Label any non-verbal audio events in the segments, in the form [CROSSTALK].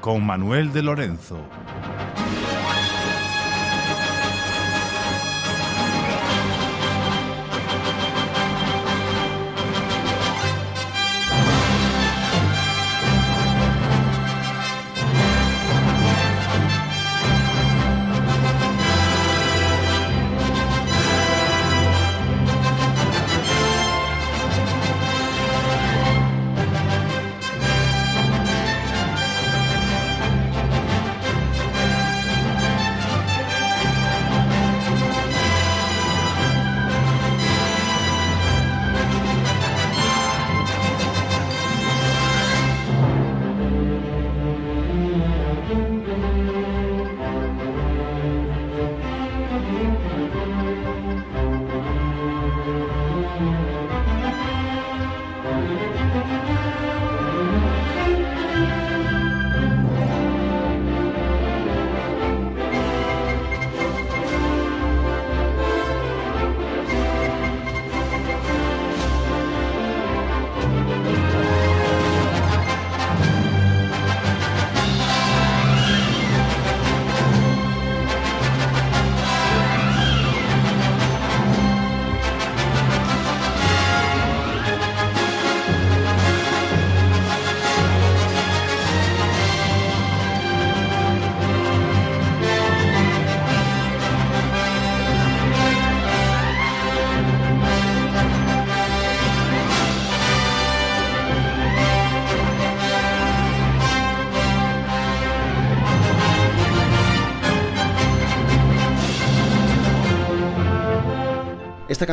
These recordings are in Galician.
Con Manuel de Lorenzo.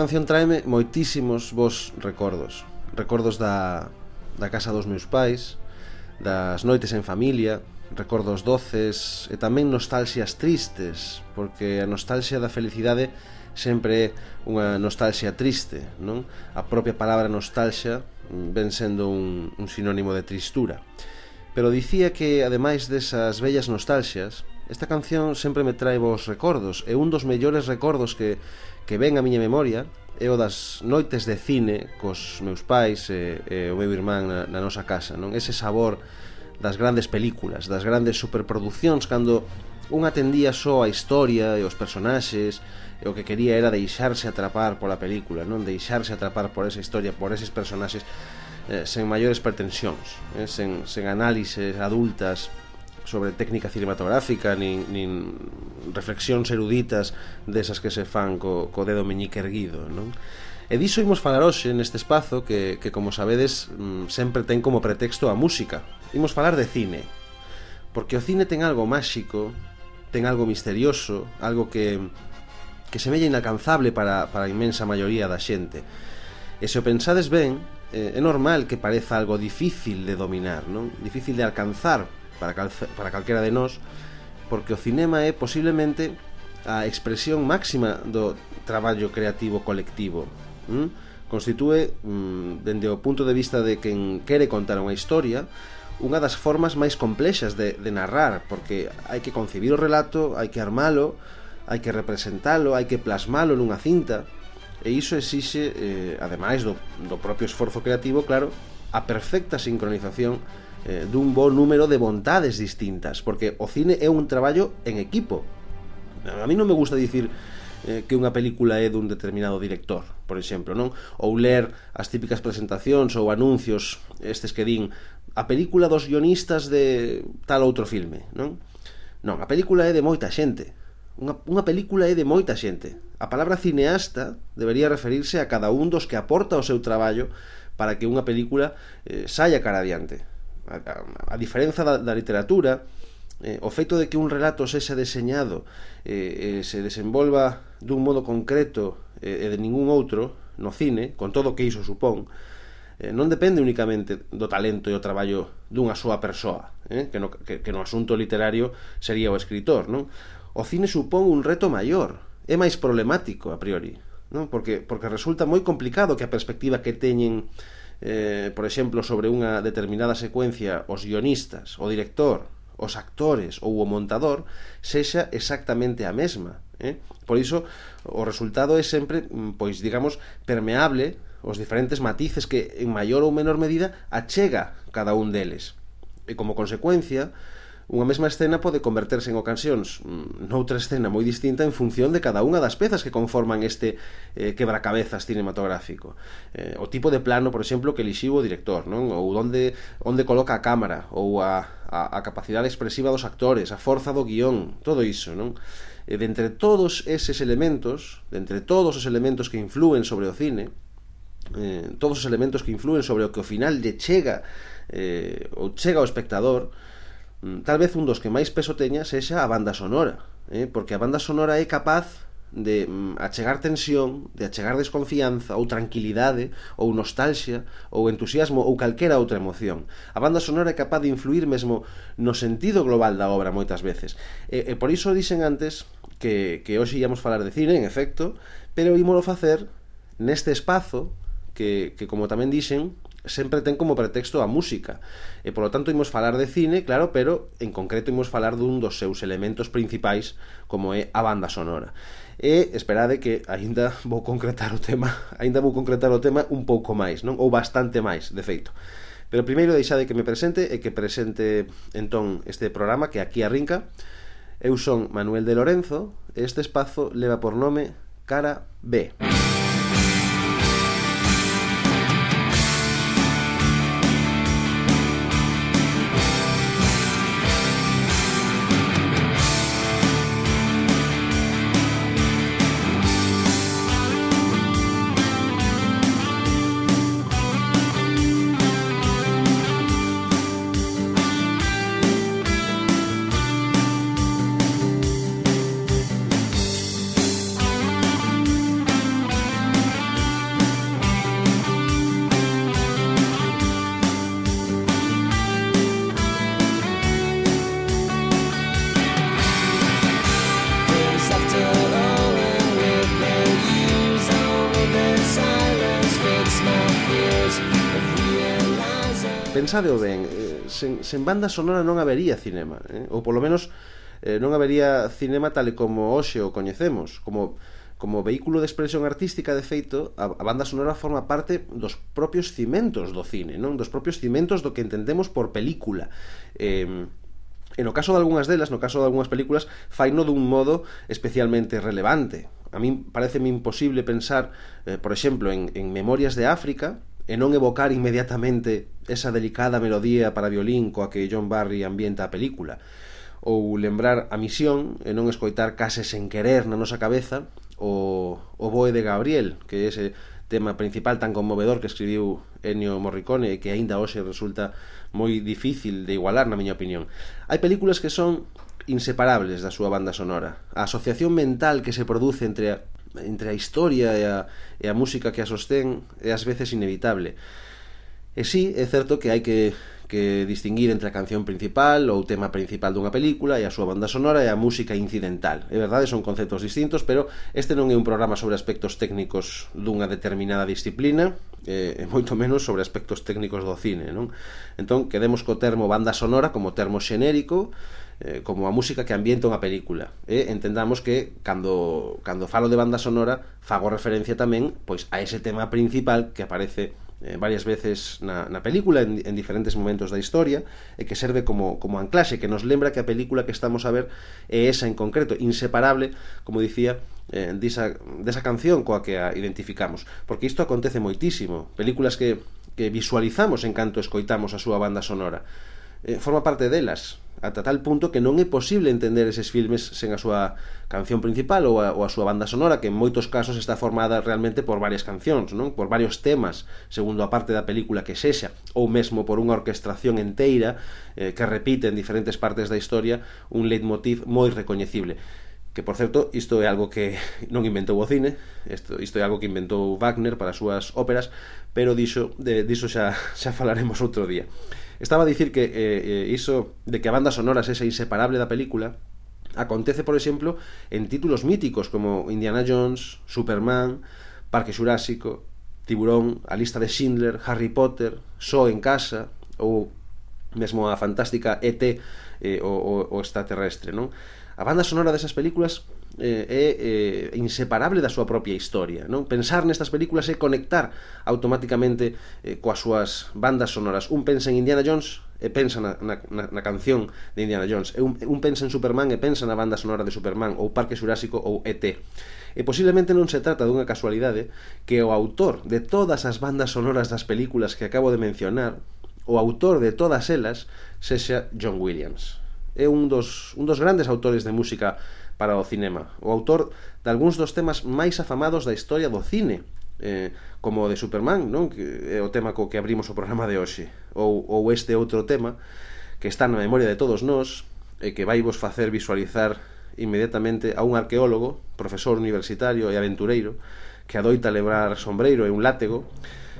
canción traeme moitísimos vos recordos Recordos da, da casa dos meus pais Das noites en familia Recordos doces E tamén nostalxias tristes Porque a nostalxia da felicidade sempre é unha nostalxia triste non? A propia palabra nostalxia ven sendo un, un sinónimo de tristura Pero dicía que, ademais desas vellas nostalxias Esta canción sempre me trae vos recordos e un dos mellores recordos que que ven a miña memoria é o das noites de cine cos meus pais e, e o meu irmán na, na nosa casa, non? Ese sabor das grandes películas, das grandes superproduccións cando un atendía só a historia e os personaxes e o que quería era deixarse atrapar pola película, non deixarse atrapar por esa historia, por eses personaxes eh, sen maiores pretensións, eh, sen, sen análises adultas, sobre técnica cinematográfica nin, nin reflexións eruditas desas que se fan co, co dedo meñique erguido non? E diso imos falar hoxe neste espazo que, que como sabedes, mm, sempre ten como pretexto a música. Imos falar de cine. Porque o cine ten algo máxico, ten algo misterioso, algo que que semella inalcanzable para, para a inmensa maioría da xente. E se o pensades ben, eh, é normal que pareza algo difícil de dominar, non? Difícil de alcanzar, para, cal, para calquera de nós porque o cinema é posiblemente a expresión máxima do traballo creativo colectivo mm? constitúe mm, dende o punto de vista de quen quere contar unha historia unha das formas máis complexas de, de narrar porque hai que concibir o relato hai que armalo hai que representalo, hai que plasmalo nunha cinta e iso exixe, eh, ademais do, do propio esforzo creativo, claro, a perfecta sincronización eh, dun bo número de vontades distintas, porque o cine é un traballo en equipo. A mí non me gusta dicir eh, que unha película é dun determinado director, por exemplo, non? Ou ler as típicas presentacións ou anuncios estes que din a película dos guionistas de tal outro filme, non? Non, a película é de moita xente. Unha, unha película é de moita xente. A palabra cineasta debería referirse a cada un dos que aporta o seu traballo para que unha película eh, saia cara adiante a, a, a diferenza da, da literatura eh, o feito de que un relato sexa deseñado eh, eh, se desenvolva dun modo concreto eh, e de ningún outro no cine, con todo o que iso supón eh, non depende únicamente do talento e o traballo dunha súa persoa eh, que, no, que, que no asunto literario sería o escritor non? o cine supón un reto maior é máis problemático a priori non? Porque, porque resulta moi complicado que a perspectiva que teñen eh, por exemplo, sobre unha determinada secuencia os guionistas, o director, os actores ou o montador sexa exactamente a mesma. Eh? Por iso, o resultado é sempre, mm, pois, digamos, permeable os diferentes matices que, en maior ou menor medida, achega cada un deles. E como consecuencia, unha mesma escena pode converterse en ocasións mm, noutra escena moi distinta en función de cada unha das pezas que conforman este eh, quebracabezas cinematográfico. Eh, o tipo de plano, por exemplo, que elixiu o director, non? Ou onde, onde coloca a cámara, ou a, a, a capacidade expresiva dos actores, a forza do guión, todo iso, non? E de entre todos eses elementos, de entre todos os elementos que influen sobre o cine, eh, todos os elementos que influen sobre o que ao final lle chega eh, ou chega ao espectador, Mm, tal vez un dos que máis peso teña sexa a banda sonora eh? porque a banda sonora é capaz de mm, achegar tensión, de achegar desconfianza ou tranquilidade, ou nostalxia, ou entusiasmo ou calquera outra emoción. A banda sonora é capaz de influir mesmo no sentido global da obra moitas veces. E, e por iso dixen antes que, que hoxe íamos falar de cine, en efecto, pero ímolo facer neste espazo que, que como tamén dixen, sempre ten como pretexto a música. E polo tanto imos falar de cine, claro, pero en concreto imos falar dun dos seus elementos principais como é a banda sonora. E esperade que aínda vou concretar o tema [LAUGHS] aínda vou concretar o tema un pouco máis non? Ou bastante máis, de feito. Pero primeiro deixade que me presente e que presente entón este programa que aquí arrinca eu son Manuel de Lorenzo e este espazo leva por nome Cara B Cara B. pensádeo ben, eh, sen, sen banda sonora non habería cinema, eh? ou polo menos eh, non habería cinema tal e como hoxe o coñecemos, como como vehículo de expresión artística, de feito, a, a banda sonora forma parte dos propios cimentos do cine, non dos propios cimentos do que entendemos por película. Eh, E no caso de algunhas delas, no caso de algunhas películas, faino dun modo especialmente relevante. A min pareceme imposible pensar, eh, por exemplo, en, en Memorias de África, e non evocar inmediatamente esa delicada melodía para violín coa que John Barry ambienta a película, ou lembrar a misión e non escoitar case sen querer na nosa cabeza o, o boe de Gabriel, que é ese tema principal tan conmovedor que escribiu Ennio Morricone e que aínda hoxe resulta moi difícil de igualar na miña opinión. Hai películas que son inseparables da súa banda sonora. A asociación mental que se produce entre a, entre a historia e a, e a música que a sostén é ás veces inevitable. E sí, é certo que hai que que distinguir entre a canción principal ou o tema principal dunha película e a súa banda sonora e a música incidental. É verdade, son conceptos distintos, pero este non é un programa sobre aspectos técnicos dunha determinada disciplina, e, e moito menos sobre aspectos técnicos do cine, non? Entón, quedemos co termo banda sonora como termo xenérico, eh, como a música que ambienta unha película. E entendamos que cando cando falo de banda sonora, fago referencia tamén pois a ese tema principal que aparece eh, varias veces na, na película en, en diferentes momentos da historia e que serve como, como anclaxe que nos lembra que a película que estamos a ver é esa en concreto, inseparable como dicía, eh, desa, desa canción coa que a identificamos. Porque isto acontece moitísimo. Películas que, que visualizamos en canto escoitamos a súa banda sonora. Eh, forma parte delas ata tal punto que non é posible entender eses filmes sen a súa canción principal ou a, ou a súa banda sonora, que en moitos casos está formada realmente por varias cancións, non? Por varios temas, segundo a parte da película que sexa, ou mesmo por unha orquestración enteira eh, que repite en diferentes partes da historia un leitmotiv moi recoñecible que por certo isto é algo que [LAUGHS] non inventou o cine isto, isto é algo que inventou Wagner para as súas óperas pero dixo, de, diso xa, xa falaremos outro día Estaba a dicir que eh, eh, iso de que a banda sonora é inseparable da película acontece, por exemplo, en títulos míticos como Indiana Jones, Superman, Parque Xurásico, Tiburón, A lista de Schindler, Harry Potter, Só en casa ou mesmo a fantástica ET eh, o, o, o extraterrestre, non? A banda sonora desas películas Eh, é, eh, inseparable da súa propia historia non? Pensar nestas películas é conectar automáticamente eh, coas súas bandas sonoras. Un pensa en Indiana Jones e pensa na, na, na canción de Indiana Jones. E un, un pensa en Superman e pensa na banda sonora de Superman ou Parque Xurásico ou ET e posiblemente non se trata dunha casualidade que o autor de todas as bandas sonoras das películas que acabo de mencionar o autor de todas elas sexa John Williams. É un dos, un dos grandes autores de música para o cinema. O autor de algúns dos temas máis afamados da historia do cine, eh, como o de Superman, non? Que é o tema co que abrimos o programa de hoxe. Ou, ou este outro tema que está na memoria de todos nós e que vai vos facer visualizar inmediatamente a un arqueólogo, profesor universitario e aventureiro que adoita lebrar sombreiro e un látego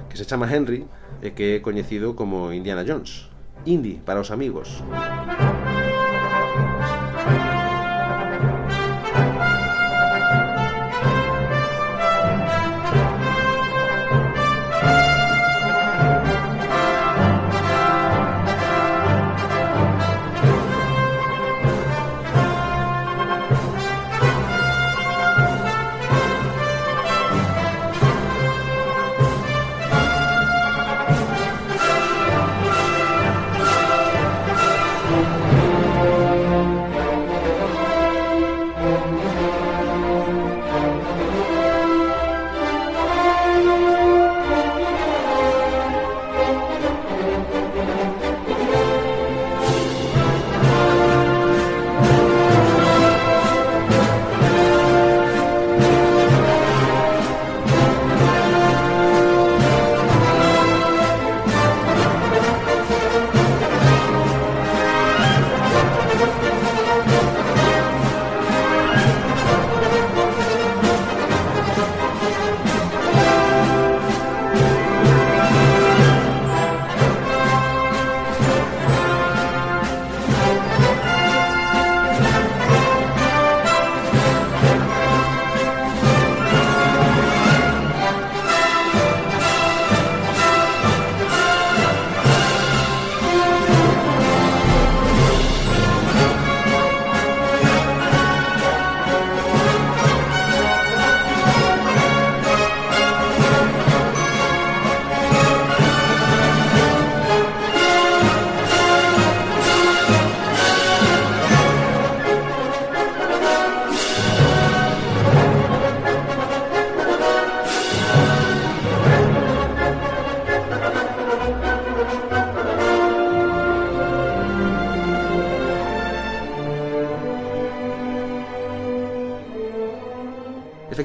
que se chama Henry e que é coñecido como Indiana Jones. Indy para os amigos. Música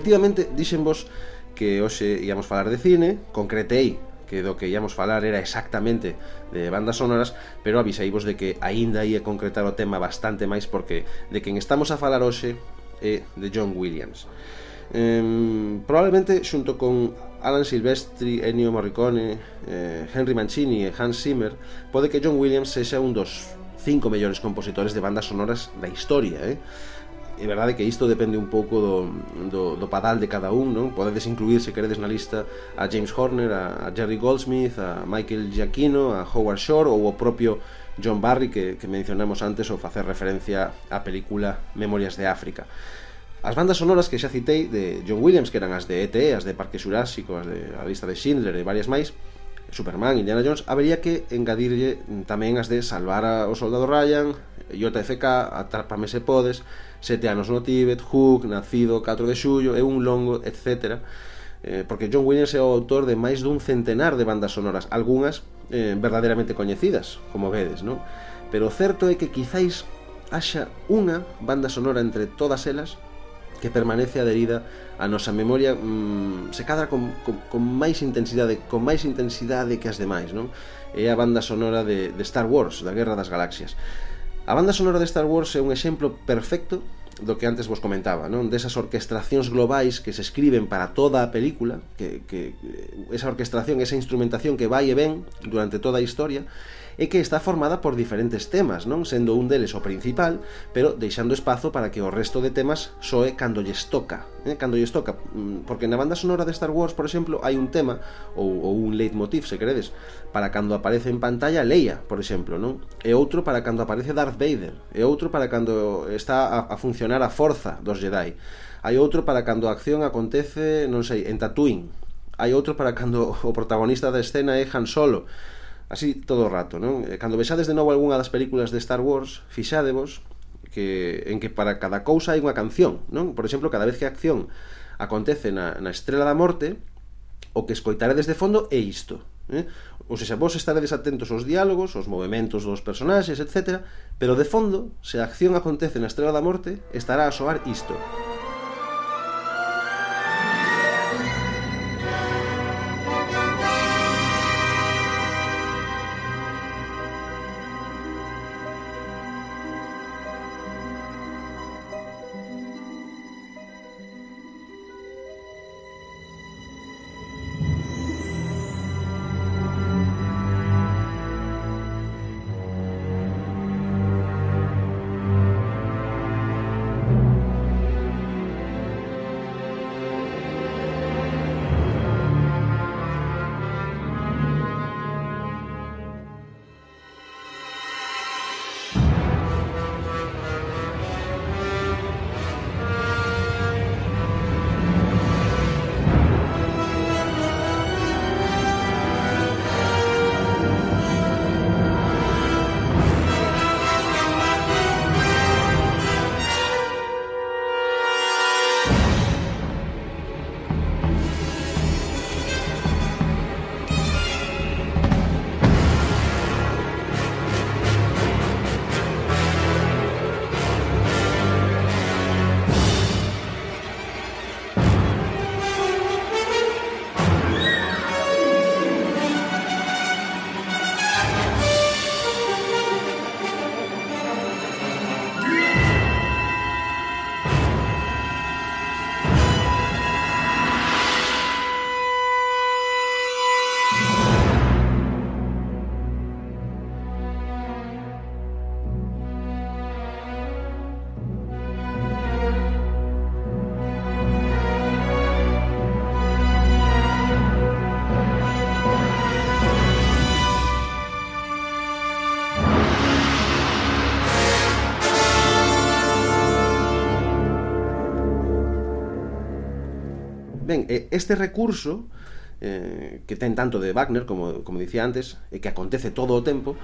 Efectivamente, dixenvos que hoxe íamos falar de cine, concretei que do que íamos falar era exactamente de bandas sonoras, pero avisaivos de que aínda ia concretar o tema bastante máis porque de quen estamos a falar hoxe é de John Williams. Eh, probablemente xunto con Alan Silvestri, Ennio Morricone, eh, Henry Mancini e Hans Zimmer, pode que John Williams sexa un dos cinco mellores compositores de bandas sonoras da historia, eh? é verdade que isto depende un pouco do, do, do padal de cada un non podedes incluir se queredes na lista a James Horner, a, a Jerry Goldsmith a Michael Giacchino, a Howard Shore ou o propio John Barry que, que mencionamos antes ou facer referencia á película Memorias de África As bandas sonoras que xa citei de John Williams, que eran as de E.T., as de Parque Xurásico, as de A Vista de Schindler e varias máis, Superman, Indiana Jones, habería que engadirlle tamén as de Salvar ao Soldado Ryan, JFK, Atrápame se podes, Sete anos no Tíbet, Hook, Nacido 4 de xullo, é un longo, etc. Eh, porque John Williams é o autor de máis dun centenar de bandas sonoras, algunhas eh, verdadeiramente coñecidas, como vedes, non? Pero o certo é que quizáis haxa unha banda sonora entre todas elas que permanece adherida á nosa memoria mmm, se cadra con, con, con máis intensidade con máis intensidade que as demais non? é a banda sonora de, de Star Wars da Guerra das Galaxias A banda sonora de Star Wars é un exemplo perfecto do que antes vos comentaba, non? Desas orquestracións globais que se escriben para toda a película, que, que esa orquestración, esa instrumentación que vai e ven durante toda a historia, e que está formada por diferentes temas, non sendo un deles o principal, pero deixando espazo para que o resto de temas soe cando lles toca, eh? cando lles toca, mm, porque na banda sonora de Star Wars, por exemplo, hai un tema ou, ou un leitmotiv, se credes, para cando aparece en pantalla Leia, por exemplo, non? E outro para cando aparece Darth Vader, e outro para cando está a, a funcionar a forza dos Jedi. Hai outro para cando a acción acontece, non sei, en Tatooine. Hai outro para cando o protagonista da escena é Han Solo así todo o rato, non? Eh, cando vexades de novo algunha das películas de Star Wars, fixádevos que en que para cada cousa hai unha canción, non? Por exemplo, cada vez que a acción acontece na, na Estrela da Morte, o que escoitaredes de fondo é isto. Eh? Ou seja, vos estaredes atentos aos diálogos, aos movimentos dos personaxes, etc. Pero de fondo, se a acción acontece na Estrela da Morte, estará a soar isto. Isto. este recurso eh, que ten tanto de Wagner, como, como dicía antes, e que acontece todo o tempo,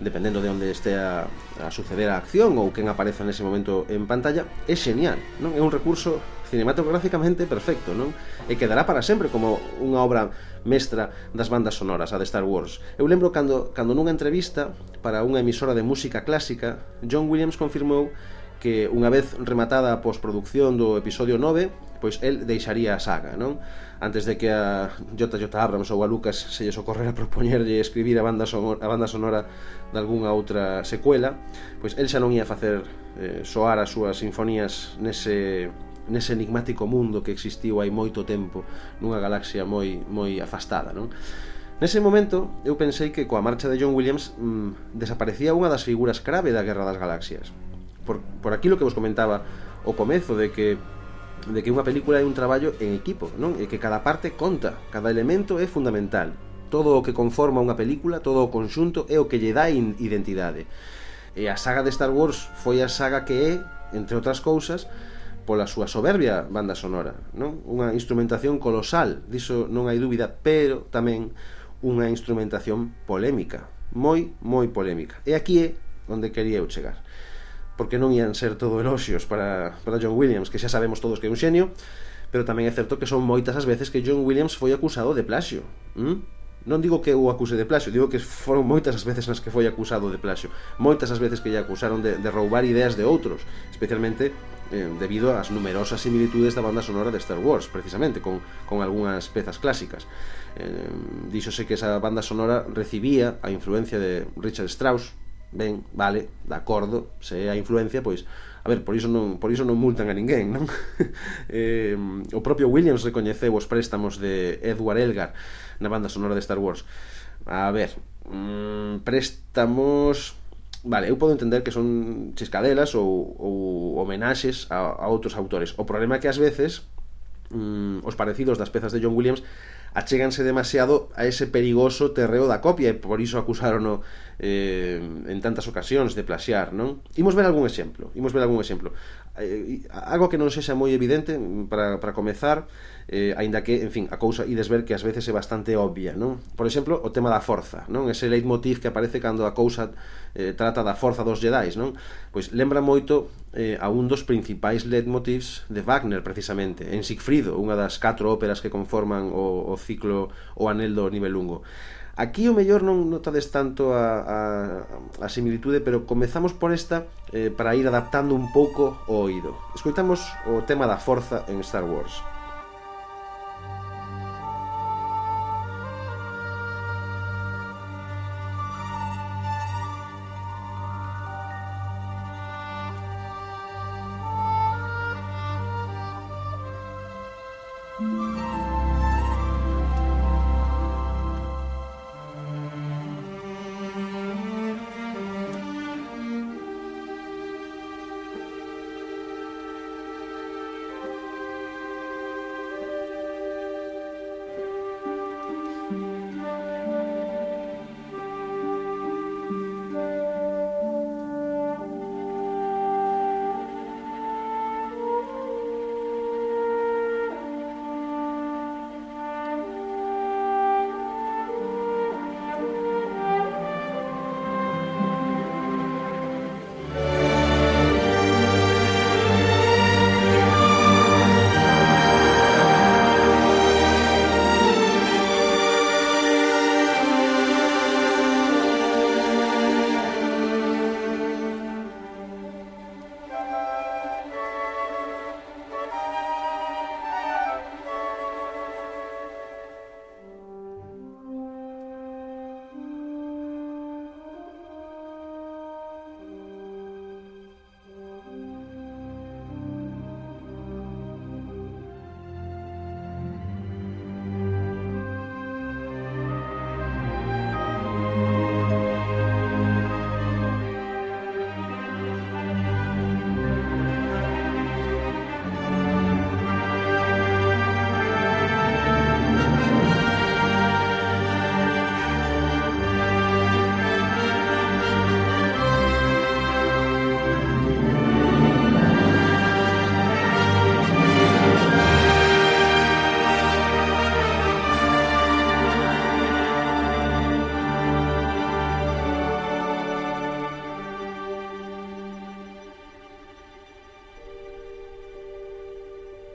dependendo de onde estea a suceder a acción ou quen apareza nese momento en pantalla, é xenial, non? É un recurso cinematográficamente perfecto, non? E quedará para sempre como unha obra mestra das bandas sonoras, a de Star Wars. Eu lembro cando, cando nunha entrevista para unha emisora de música clásica, John Williams confirmou que unha vez rematada a postproducción do episodio 9, pois el deixaría a saga, non? Antes de que a JJ Abrams ou a Lucas se lles ocorrera [LAUGHS] propoñerlle escribir a banda sonora, a banda sonora de algunha outra secuela, pois el xa non ia facer eh, soar as súas sinfonías nese nese enigmático mundo que existiu hai moito tempo nunha galaxia moi moi afastada, non? Nese momento, eu pensei que coa marcha de John Williams mmm, desaparecía unha das figuras clave da Guerra das Galaxias. Por, por aquilo que vos comentaba o comezo de que de que unha película é un traballo en equipo, non? E que cada parte conta, cada elemento é fundamental. Todo o que conforma unha película, todo o conxunto é o que lle dá identidade. E a saga de Star Wars foi a saga que é, entre outras cousas, pola súa soberbia banda sonora, non? Unha instrumentación colosal, diso non hai dúbida, pero tamén unha instrumentación polémica, moi, moi polémica. E aquí é onde quería eu chegar porque non ian ser todo eloxios para, para John Williams, que xa sabemos todos que é un xenio, pero tamén é certo que son moitas as veces que John Williams foi acusado de plaxio. ¿Mm? Non digo que o acuse de plaxio, digo que foron moitas as veces nas que foi acusado de plaxio. Moitas as veces que lle acusaron de, de roubar ideas de outros, especialmente eh, debido ás numerosas similitudes da banda sonora de Star Wars, precisamente, con, con algunhas pezas clásicas. Eh, díxose que esa banda sonora recibía a influencia de Richard Strauss, ben, vale, de acordo, se é a influencia, pois, a ver, por iso non, por iso non multan a ninguén, non? [LAUGHS] eh, o propio Williams recoñeceu os préstamos de Edward Elgar na banda sonora de Star Wars. A ver, mmm, préstamos... Vale, eu podo entender que son chiscadelas ou, ou homenaxes a, a outros autores. O problema é que ás veces mm, os parecidos das pezas de John Williams achéganse demasiado a ese perigoso terreo da copia e por iso acusaron o, eh, en tantas ocasións de plaxiar, non? Imos ver algún exemplo, imos ver algún exemplo. Eh, algo que non sexa moi evidente para, para comezar, eh, aínda que, en fin, a cousa ides ver que ás veces é bastante obvia, non? Por exemplo, o tema da forza, non? Ese leitmotiv que aparece cando a cousa eh, trata da forza dos Jedi, non? Pois lembra moito eh, a un dos principais leitmotivs de Wagner, precisamente, en Sigfrido, unha das catro óperas que conforman o, o ciclo O Anel do Nibelungo. Aquí o mellor non notades tanto a, a, a similitude, pero comezamos por esta eh, para ir adaptando un pouco o oído. Escoitamos o tema da forza en Star Wars.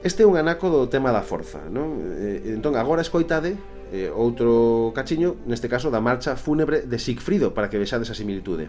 Este é un anaco do tema da forza, non? Eh, entón agora escoitade eh, outro cachiño, neste caso da marcha fúnebre de Sigfrido, para que vexades a similitude.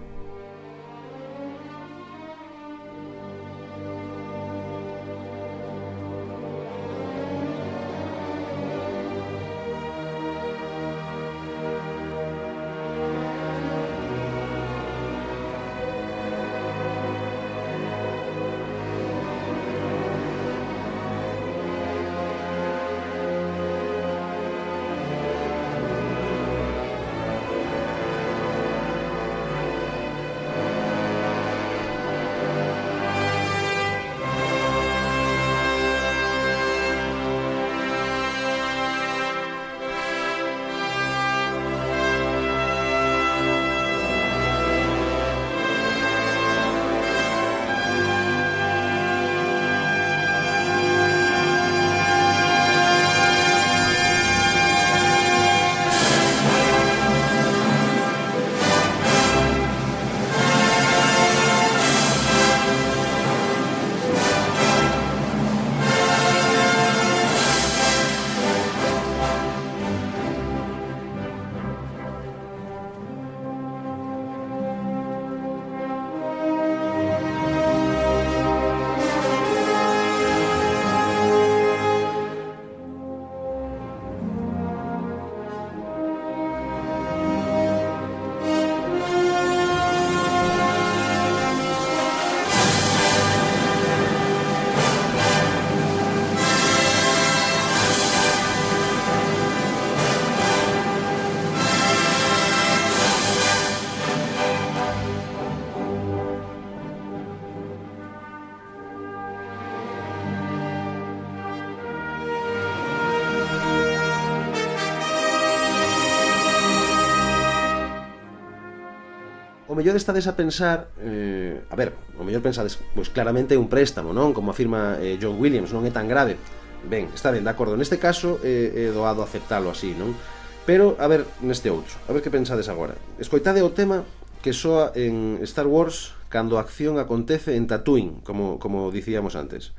o mellor estades a pensar, eh, a ver, o mellor pensades, pois claramente é un préstamo, non? Como afirma eh, John Williams, non é tan grave. Ben, está ben, de acordo, neste caso é eh, eh, doado aceptalo así, non? Pero, a ver, neste outro, a ver que pensades agora. Escoitade o tema que soa en Star Wars cando a acción acontece en Tatooine, como, como dicíamos antes.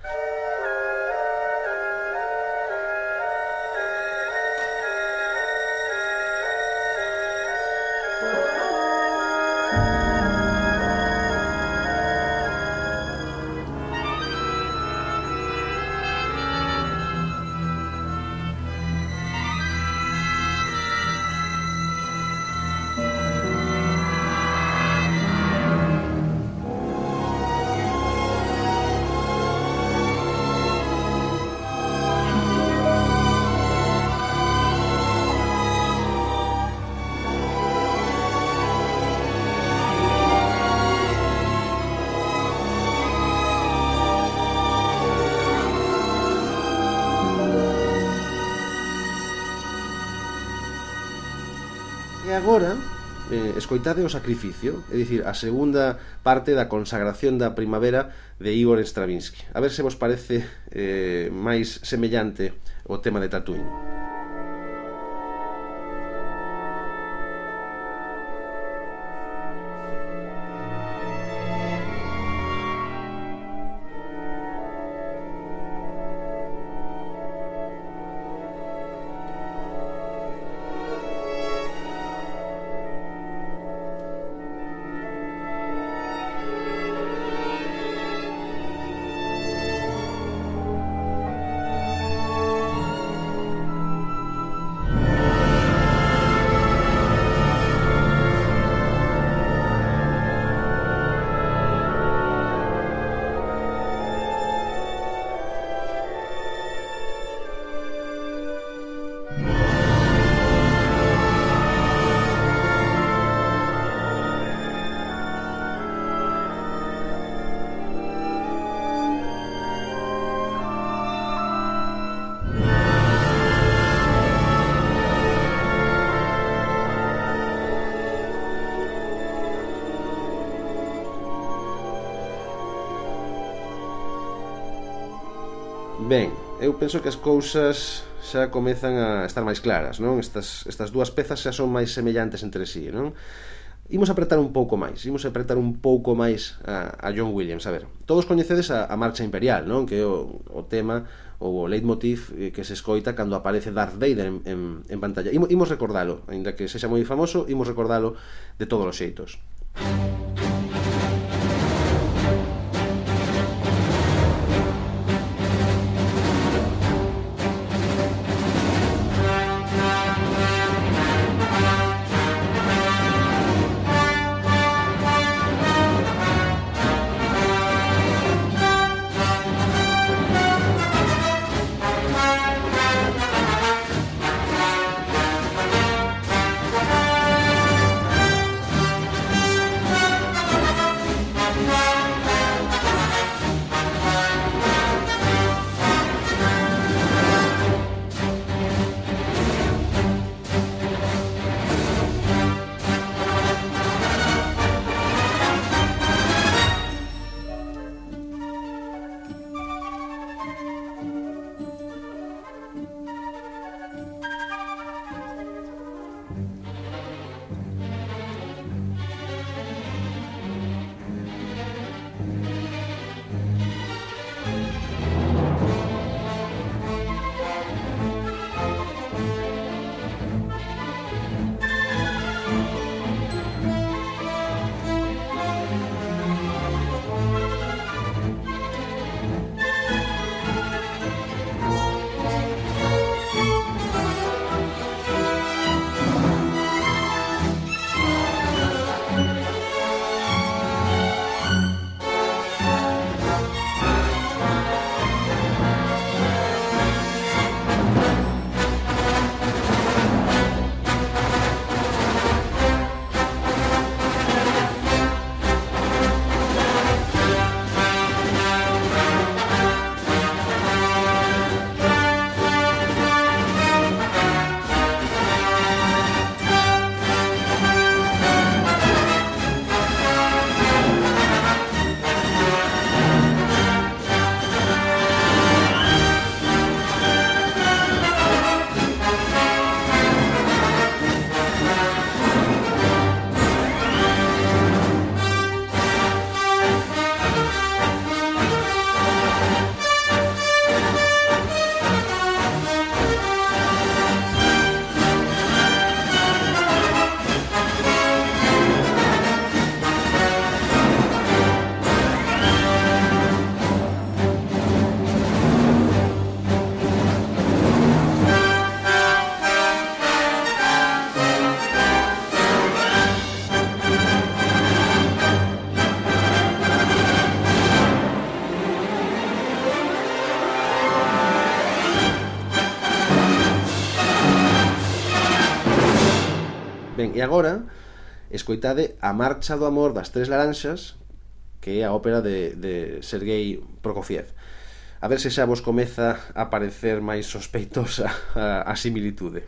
agora eh, escoitade o sacrificio, é dicir, a segunda parte da consagración da primavera de Igor Stravinsky. A ver se vos parece eh, máis semellante o tema de Tatooine. eu penso que as cousas xa comezan a estar máis claras, non? Estas, estas dúas pezas xa son máis semellantes entre sí, non? Imos apretar un pouco máis, imos apretar un pouco máis a, a John Williams, a ver. Todos coñecedes a, a Marcha Imperial, non? Que é o, o tema ou o leitmotiv eh, que se escoita cando aparece Darth Vader en, en, en pantalla. Imos, imos recordalo, aínda que sexa moi famoso, imos recordalo de todos os xeitos. Música escoitade A Marcha do Amor das Tres Laranxas, que é a ópera de, de Sergei Prokofiev. A ver se xa vos comeza a parecer máis sospeitosa a, a similitude.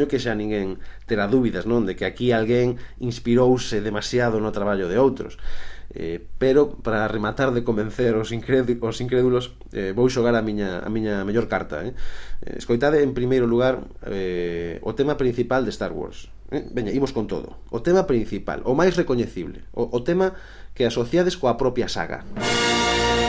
supoño que xa ninguén terá dúbidas, non? De que aquí alguén inspirouse demasiado no traballo de outros. Eh, pero para rematar de convencer os, os incrédulos eh, vou xogar a miña, a miña mellor carta eh. eh? escoitade en primeiro lugar eh, o tema principal de Star Wars eh? veña, imos con todo o tema principal, o máis recoñecible o, o tema que asociades coa propia saga Música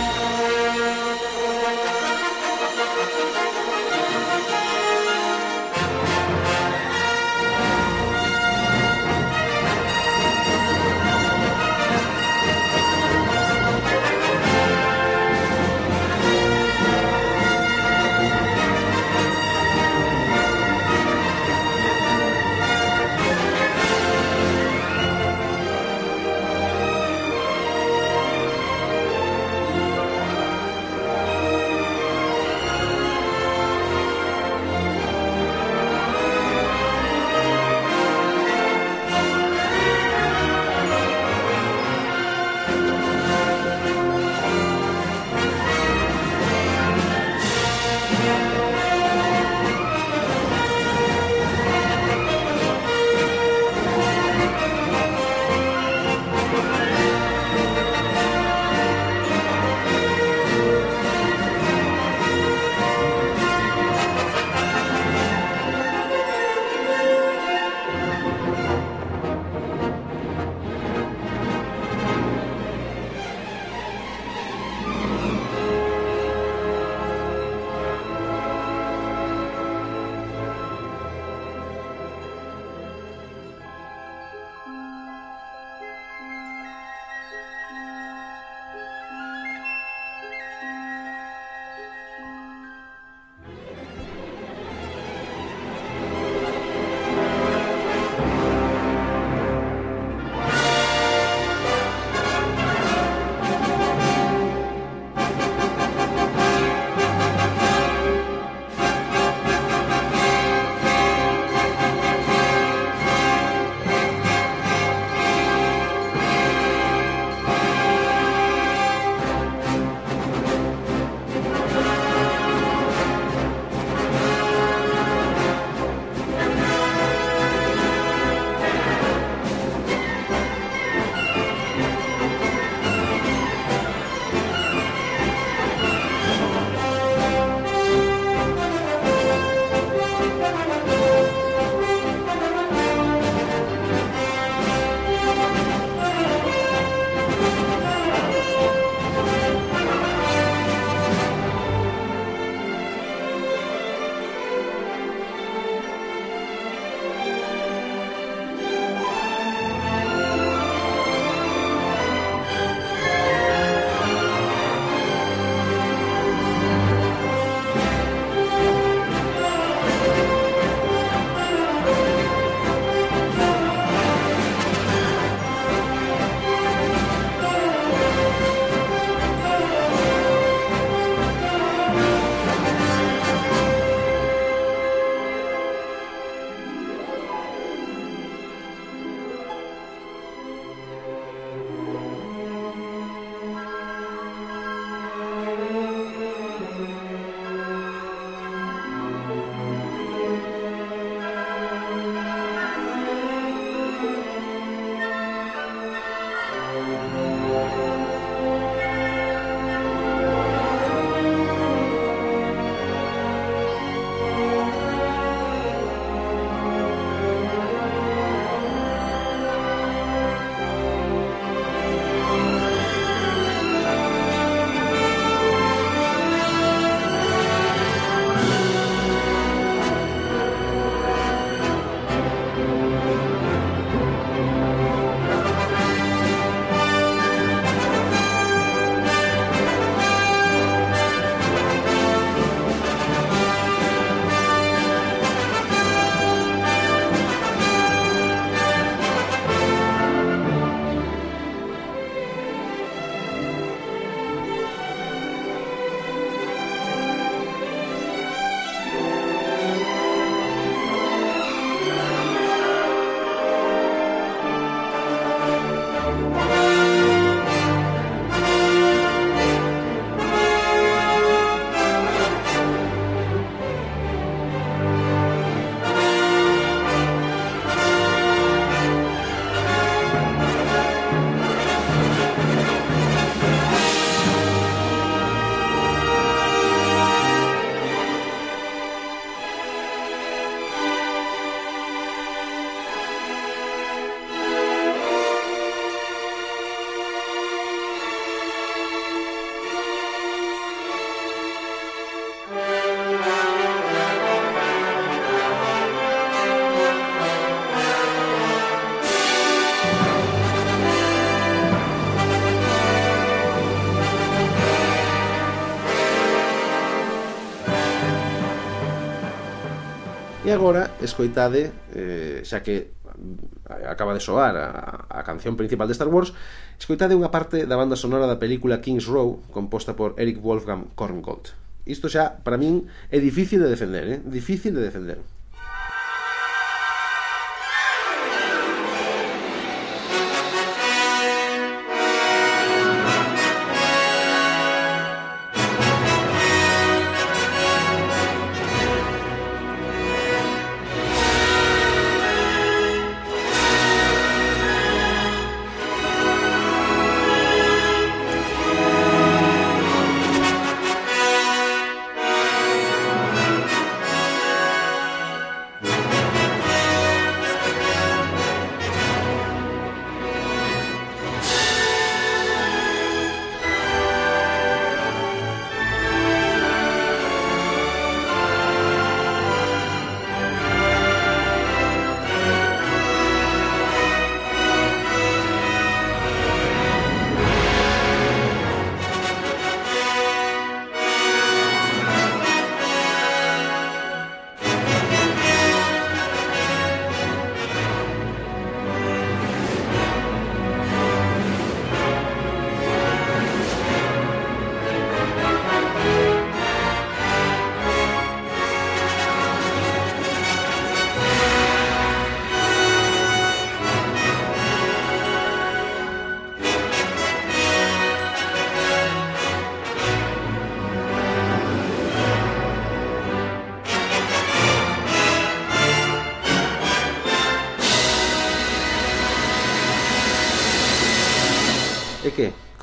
E agora escoitade, eh, xa que eh, acaba de soar a, a canción principal de Star Wars, escoitade unha parte da banda sonora da película Kings Row, composta por Eric Wolfgang Korngold. Isto xa, para min, é difícil de defender, eh? difícil de defender.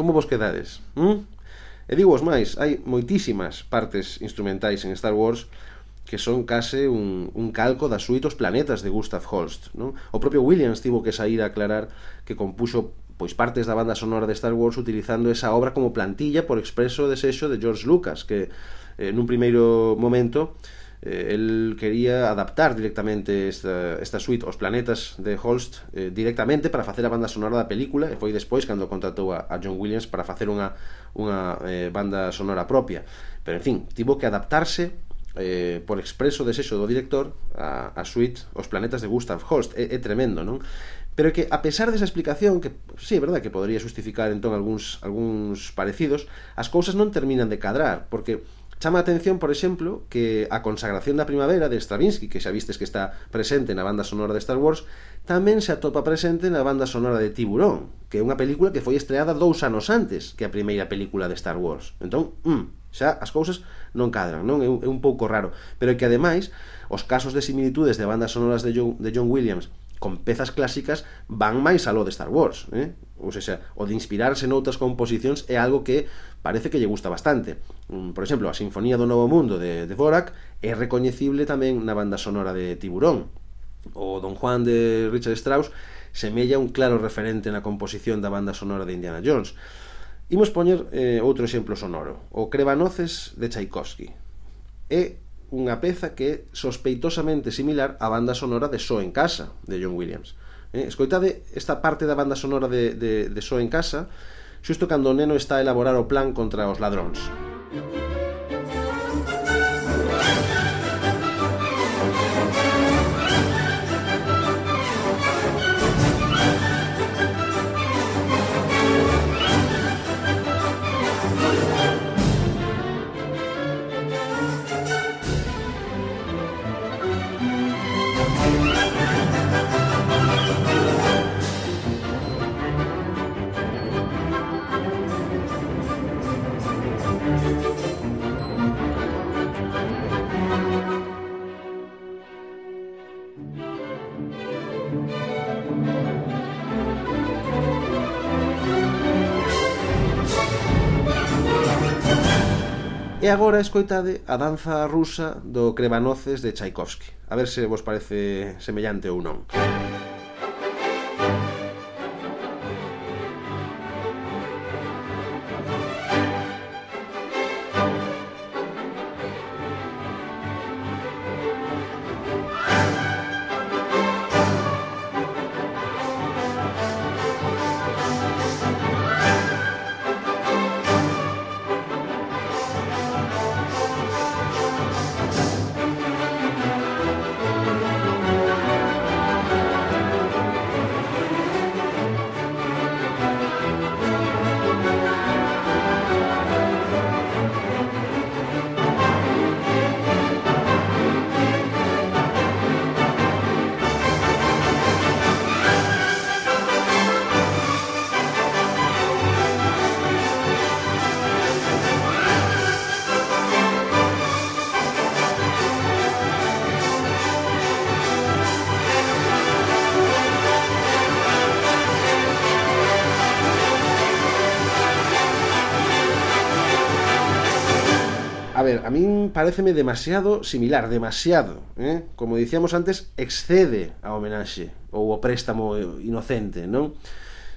como vos quedades. Hm? E digo os máis, hai moitísimas partes instrumentais en Star Wars que son case un, un calco das suitos planetas de Gustav Holst. Non? O propio Williams tivo que sair a aclarar que compuxo pois partes da banda sonora de Star Wars utilizando esa obra como plantilla por expreso desexo de George Lucas, que eh, nun primeiro momento eh, el quería adaptar directamente esta, esta suite os planetas de Holst eh, directamente para facer a banda sonora da película e foi despois cando contratou a, a John Williams para facer unha, unha eh, banda sonora propia pero en fin, tivo que adaptarse eh, por expreso desexo do director a, a suite Os Planetas de Gustav Holst é, é tremendo, non? pero que a pesar desa explicación que sí, é verdade que podería justificar entón algúns algúns parecidos, as cousas non terminan de cadrar, porque Chama a atención, por exemplo, que a consagración da primavera de Stravinsky, que xa vistes que está presente na banda sonora de Star Wars, tamén se atopa presente na banda sonora de Tiburón, que é unha película que foi estreada dous anos antes que a primeira película de Star Wars. Entón, mm, xa as cousas non cadran, non? É un, é un pouco raro. Pero que ademais, os casos de similitudes de bandas sonoras de John, de John Williams con pezas clásicas van máis aló de Star Wars, eh? Ou seja, o de inspirarse noutras composicións é algo que parece que lle gusta bastante por exemplo, a Sinfonía do Novo Mundo de, de Dvorak é recoñecible tamén na banda sonora de Tiburón. O Don Juan de Richard Strauss semella un claro referente na composición da banda sonora de Indiana Jones. Imos poñer eh, outro exemplo sonoro, o Crevanoces de Tchaikovsky. É unha peza que é sospeitosamente similar á banda sonora de So en Casa, de John Williams. Eh, escoitade esta parte da banda sonora de, de, de So en Casa xusto cando o neno está a elaborar o plan contra os ladróns. Thank you. E agora escoitade a danza rusa do Crevanoces de Tchaikovsky. A ver se vos parece semellante ou non. Música pareceme demasiado similar, demasiado. Eh? Como dicíamos antes, excede a homenaxe ou o préstamo inocente, non?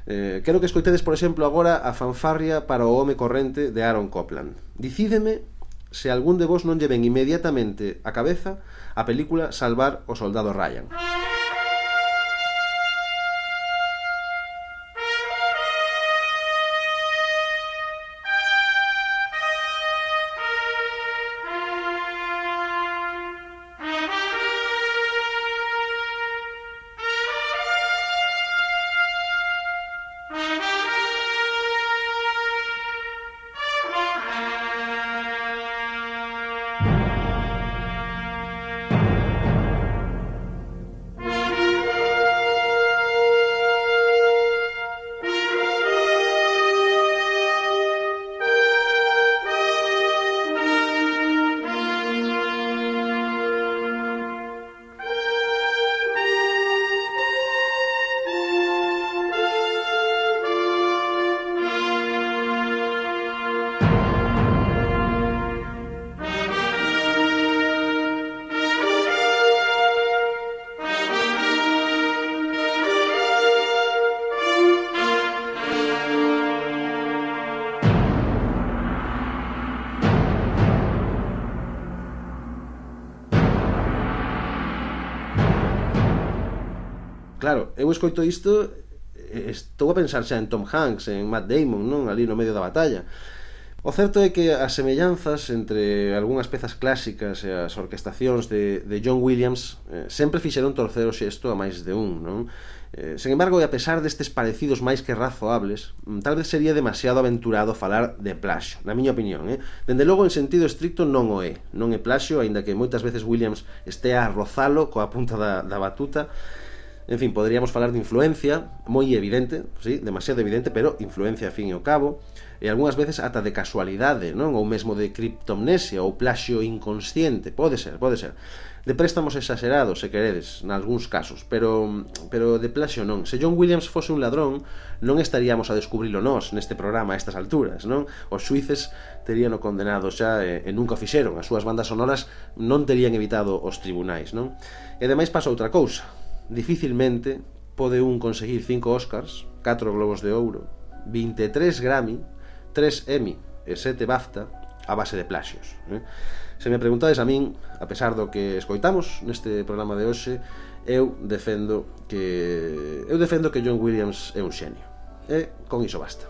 Eh, quero que escoitedes, por exemplo, agora a fanfarria para o home corrente de Aaron Copland. Dicídeme se algún de vos non lle ven inmediatamente a cabeza a película Salvar o soldado Ryan. eu escoito isto estou a pensar xa en Tom Hanks, en Matt Damon, non? Ali no medio da batalla. O certo é que as semellanzas entre algunhas pezas clásicas e as orquestacións de, de John Williams eh, sempre fixeron torcer o xesto a máis de un, non? Eh, sen embargo, e a pesar destes parecidos máis que razoables, mm, tal vez sería demasiado aventurado falar de plaxo, na miña opinión, eh? Dende logo, en sentido estricto, non o é. Non é plaxo, aínda que moitas veces Williams estea a rozalo coa punta da, da batuta, En fin, poderíamos falar de influencia, moi evidente, sí, demasiado evidente, pero influencia a fin e ao cabo, e algunhas veces ata de casualidade, non? Ou mesmo de criptomnesia ou plaxio inconsciente, pode ser, pode ser. De préstamos exagerados, se queredes, nalgúns casos, pero pero de plaxio non. Se John Williams fose un ladrón, non estaríamos a descubrilo nós neste programa a estas alturas, non? Os suíces terían o condenado xa e, e nunca fixeron, as súas bandas sonoras non terían evitado os tribunais, non? E demais pasa outra cousa dificilmente pode un conseguir 5 Oscars, 4 Globos de Ouro, 23 Grammy, 3 Emmy e 7 BAFTA a base de plaxios. Eh? Se me preguntades a min, a pesar do que escoitamos neste programa de hoxe, eu defendo que eu defendo que John Williams é un xenio. E con iso basta.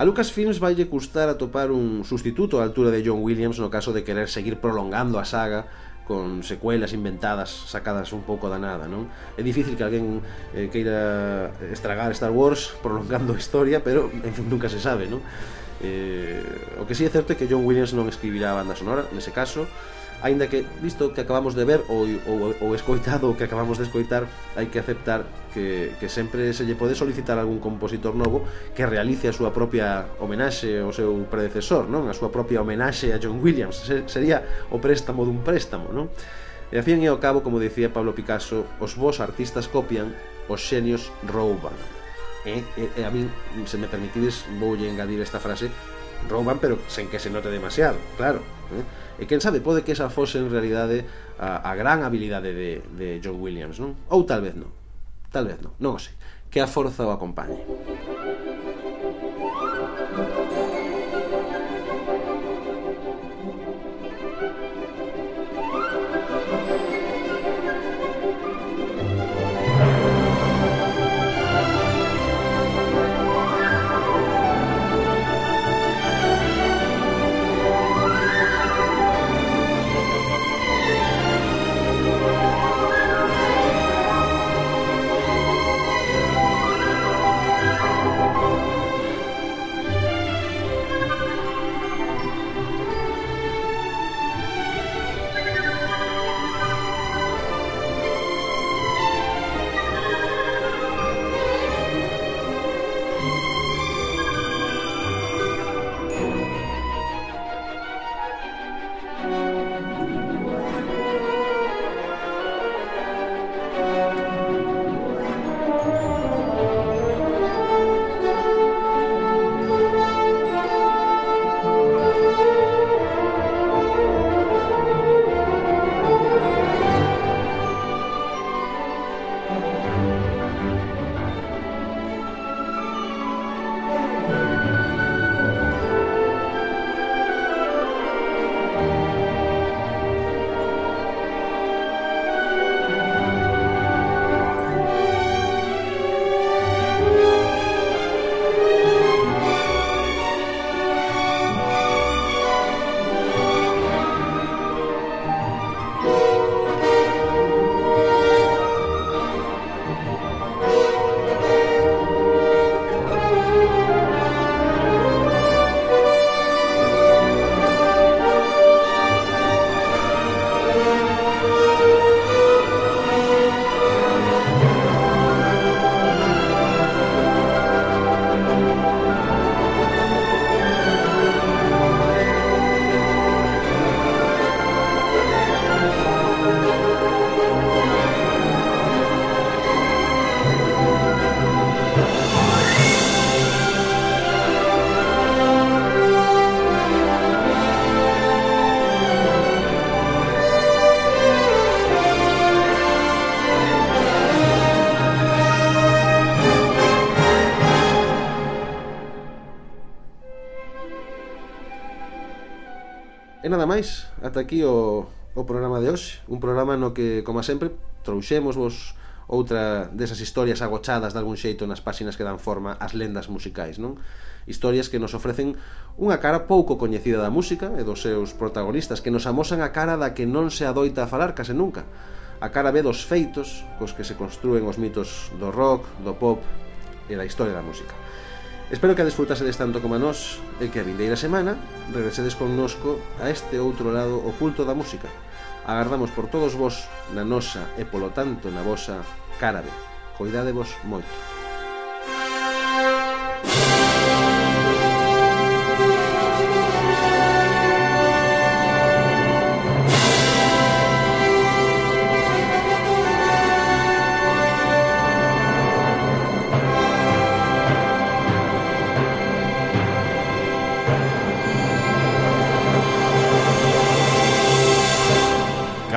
A Lucasfilms vai custar atopar un sustituto á altura de John Williams no caso de querer seguir prolongando a saga con secuelas inventadas sacadas un pouco da nada, non? É difícil que alguén eh, queira estragar Star Wars prolongando a historia, pero en fin, nunca se sabe, non? Eh, o que sí é certo é que John Williams non escribirá a banda sonora, nese caso, aínda que, visto que acabamos de ver ou, ou, ou escoitado o que acabamos de escoitar, hai que aceptar que, que sempre se lle pode solicitar algún compositor novo que realice a súa propia homenaxe ao seu predecesor, non? A súa propia homenaxe a John Williams. Sería o préstamo dun préstamo, non? E a fin e ao cabo, como dicía Pablo Picasso, os vos artistas copian, os xenios rouban. E, e, e a min, se me permitides, voulle engadir esta frase, rouban pero sen que se note demasiado, claro. Eh? E quen sabe, pode que esa fose en realidade a, a gran habilidade de, de John Williams, non? Ou tal vez non. Tal vez non, non o sei. Que a forza o acompañe. máis, ata aquí o, o programa de hoxe Un programa no que, como sempre, trouxemos vos outra desas historias agochadas de algún xeito nas páxinas que dan forma ás lendas musicais, non? Historias que nos ofrecen unha cara pouco coñecida da música e dos seus protagonistas que nos amosan a cara da que non se adoita a falar case nunca a cara ve dos feitos cos que se construen os mitos do rock, do pop e da historia da música. Espero que a desfrutasedes tanto como a nós e que a vindeira semana regresedes connosco a este outro lado oculto da música. Agardamos por todos vos na nosa e polo tanto na vosa cara B. Coidadevos moito.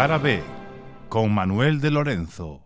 Cara B, con Manuel de Lorenzo.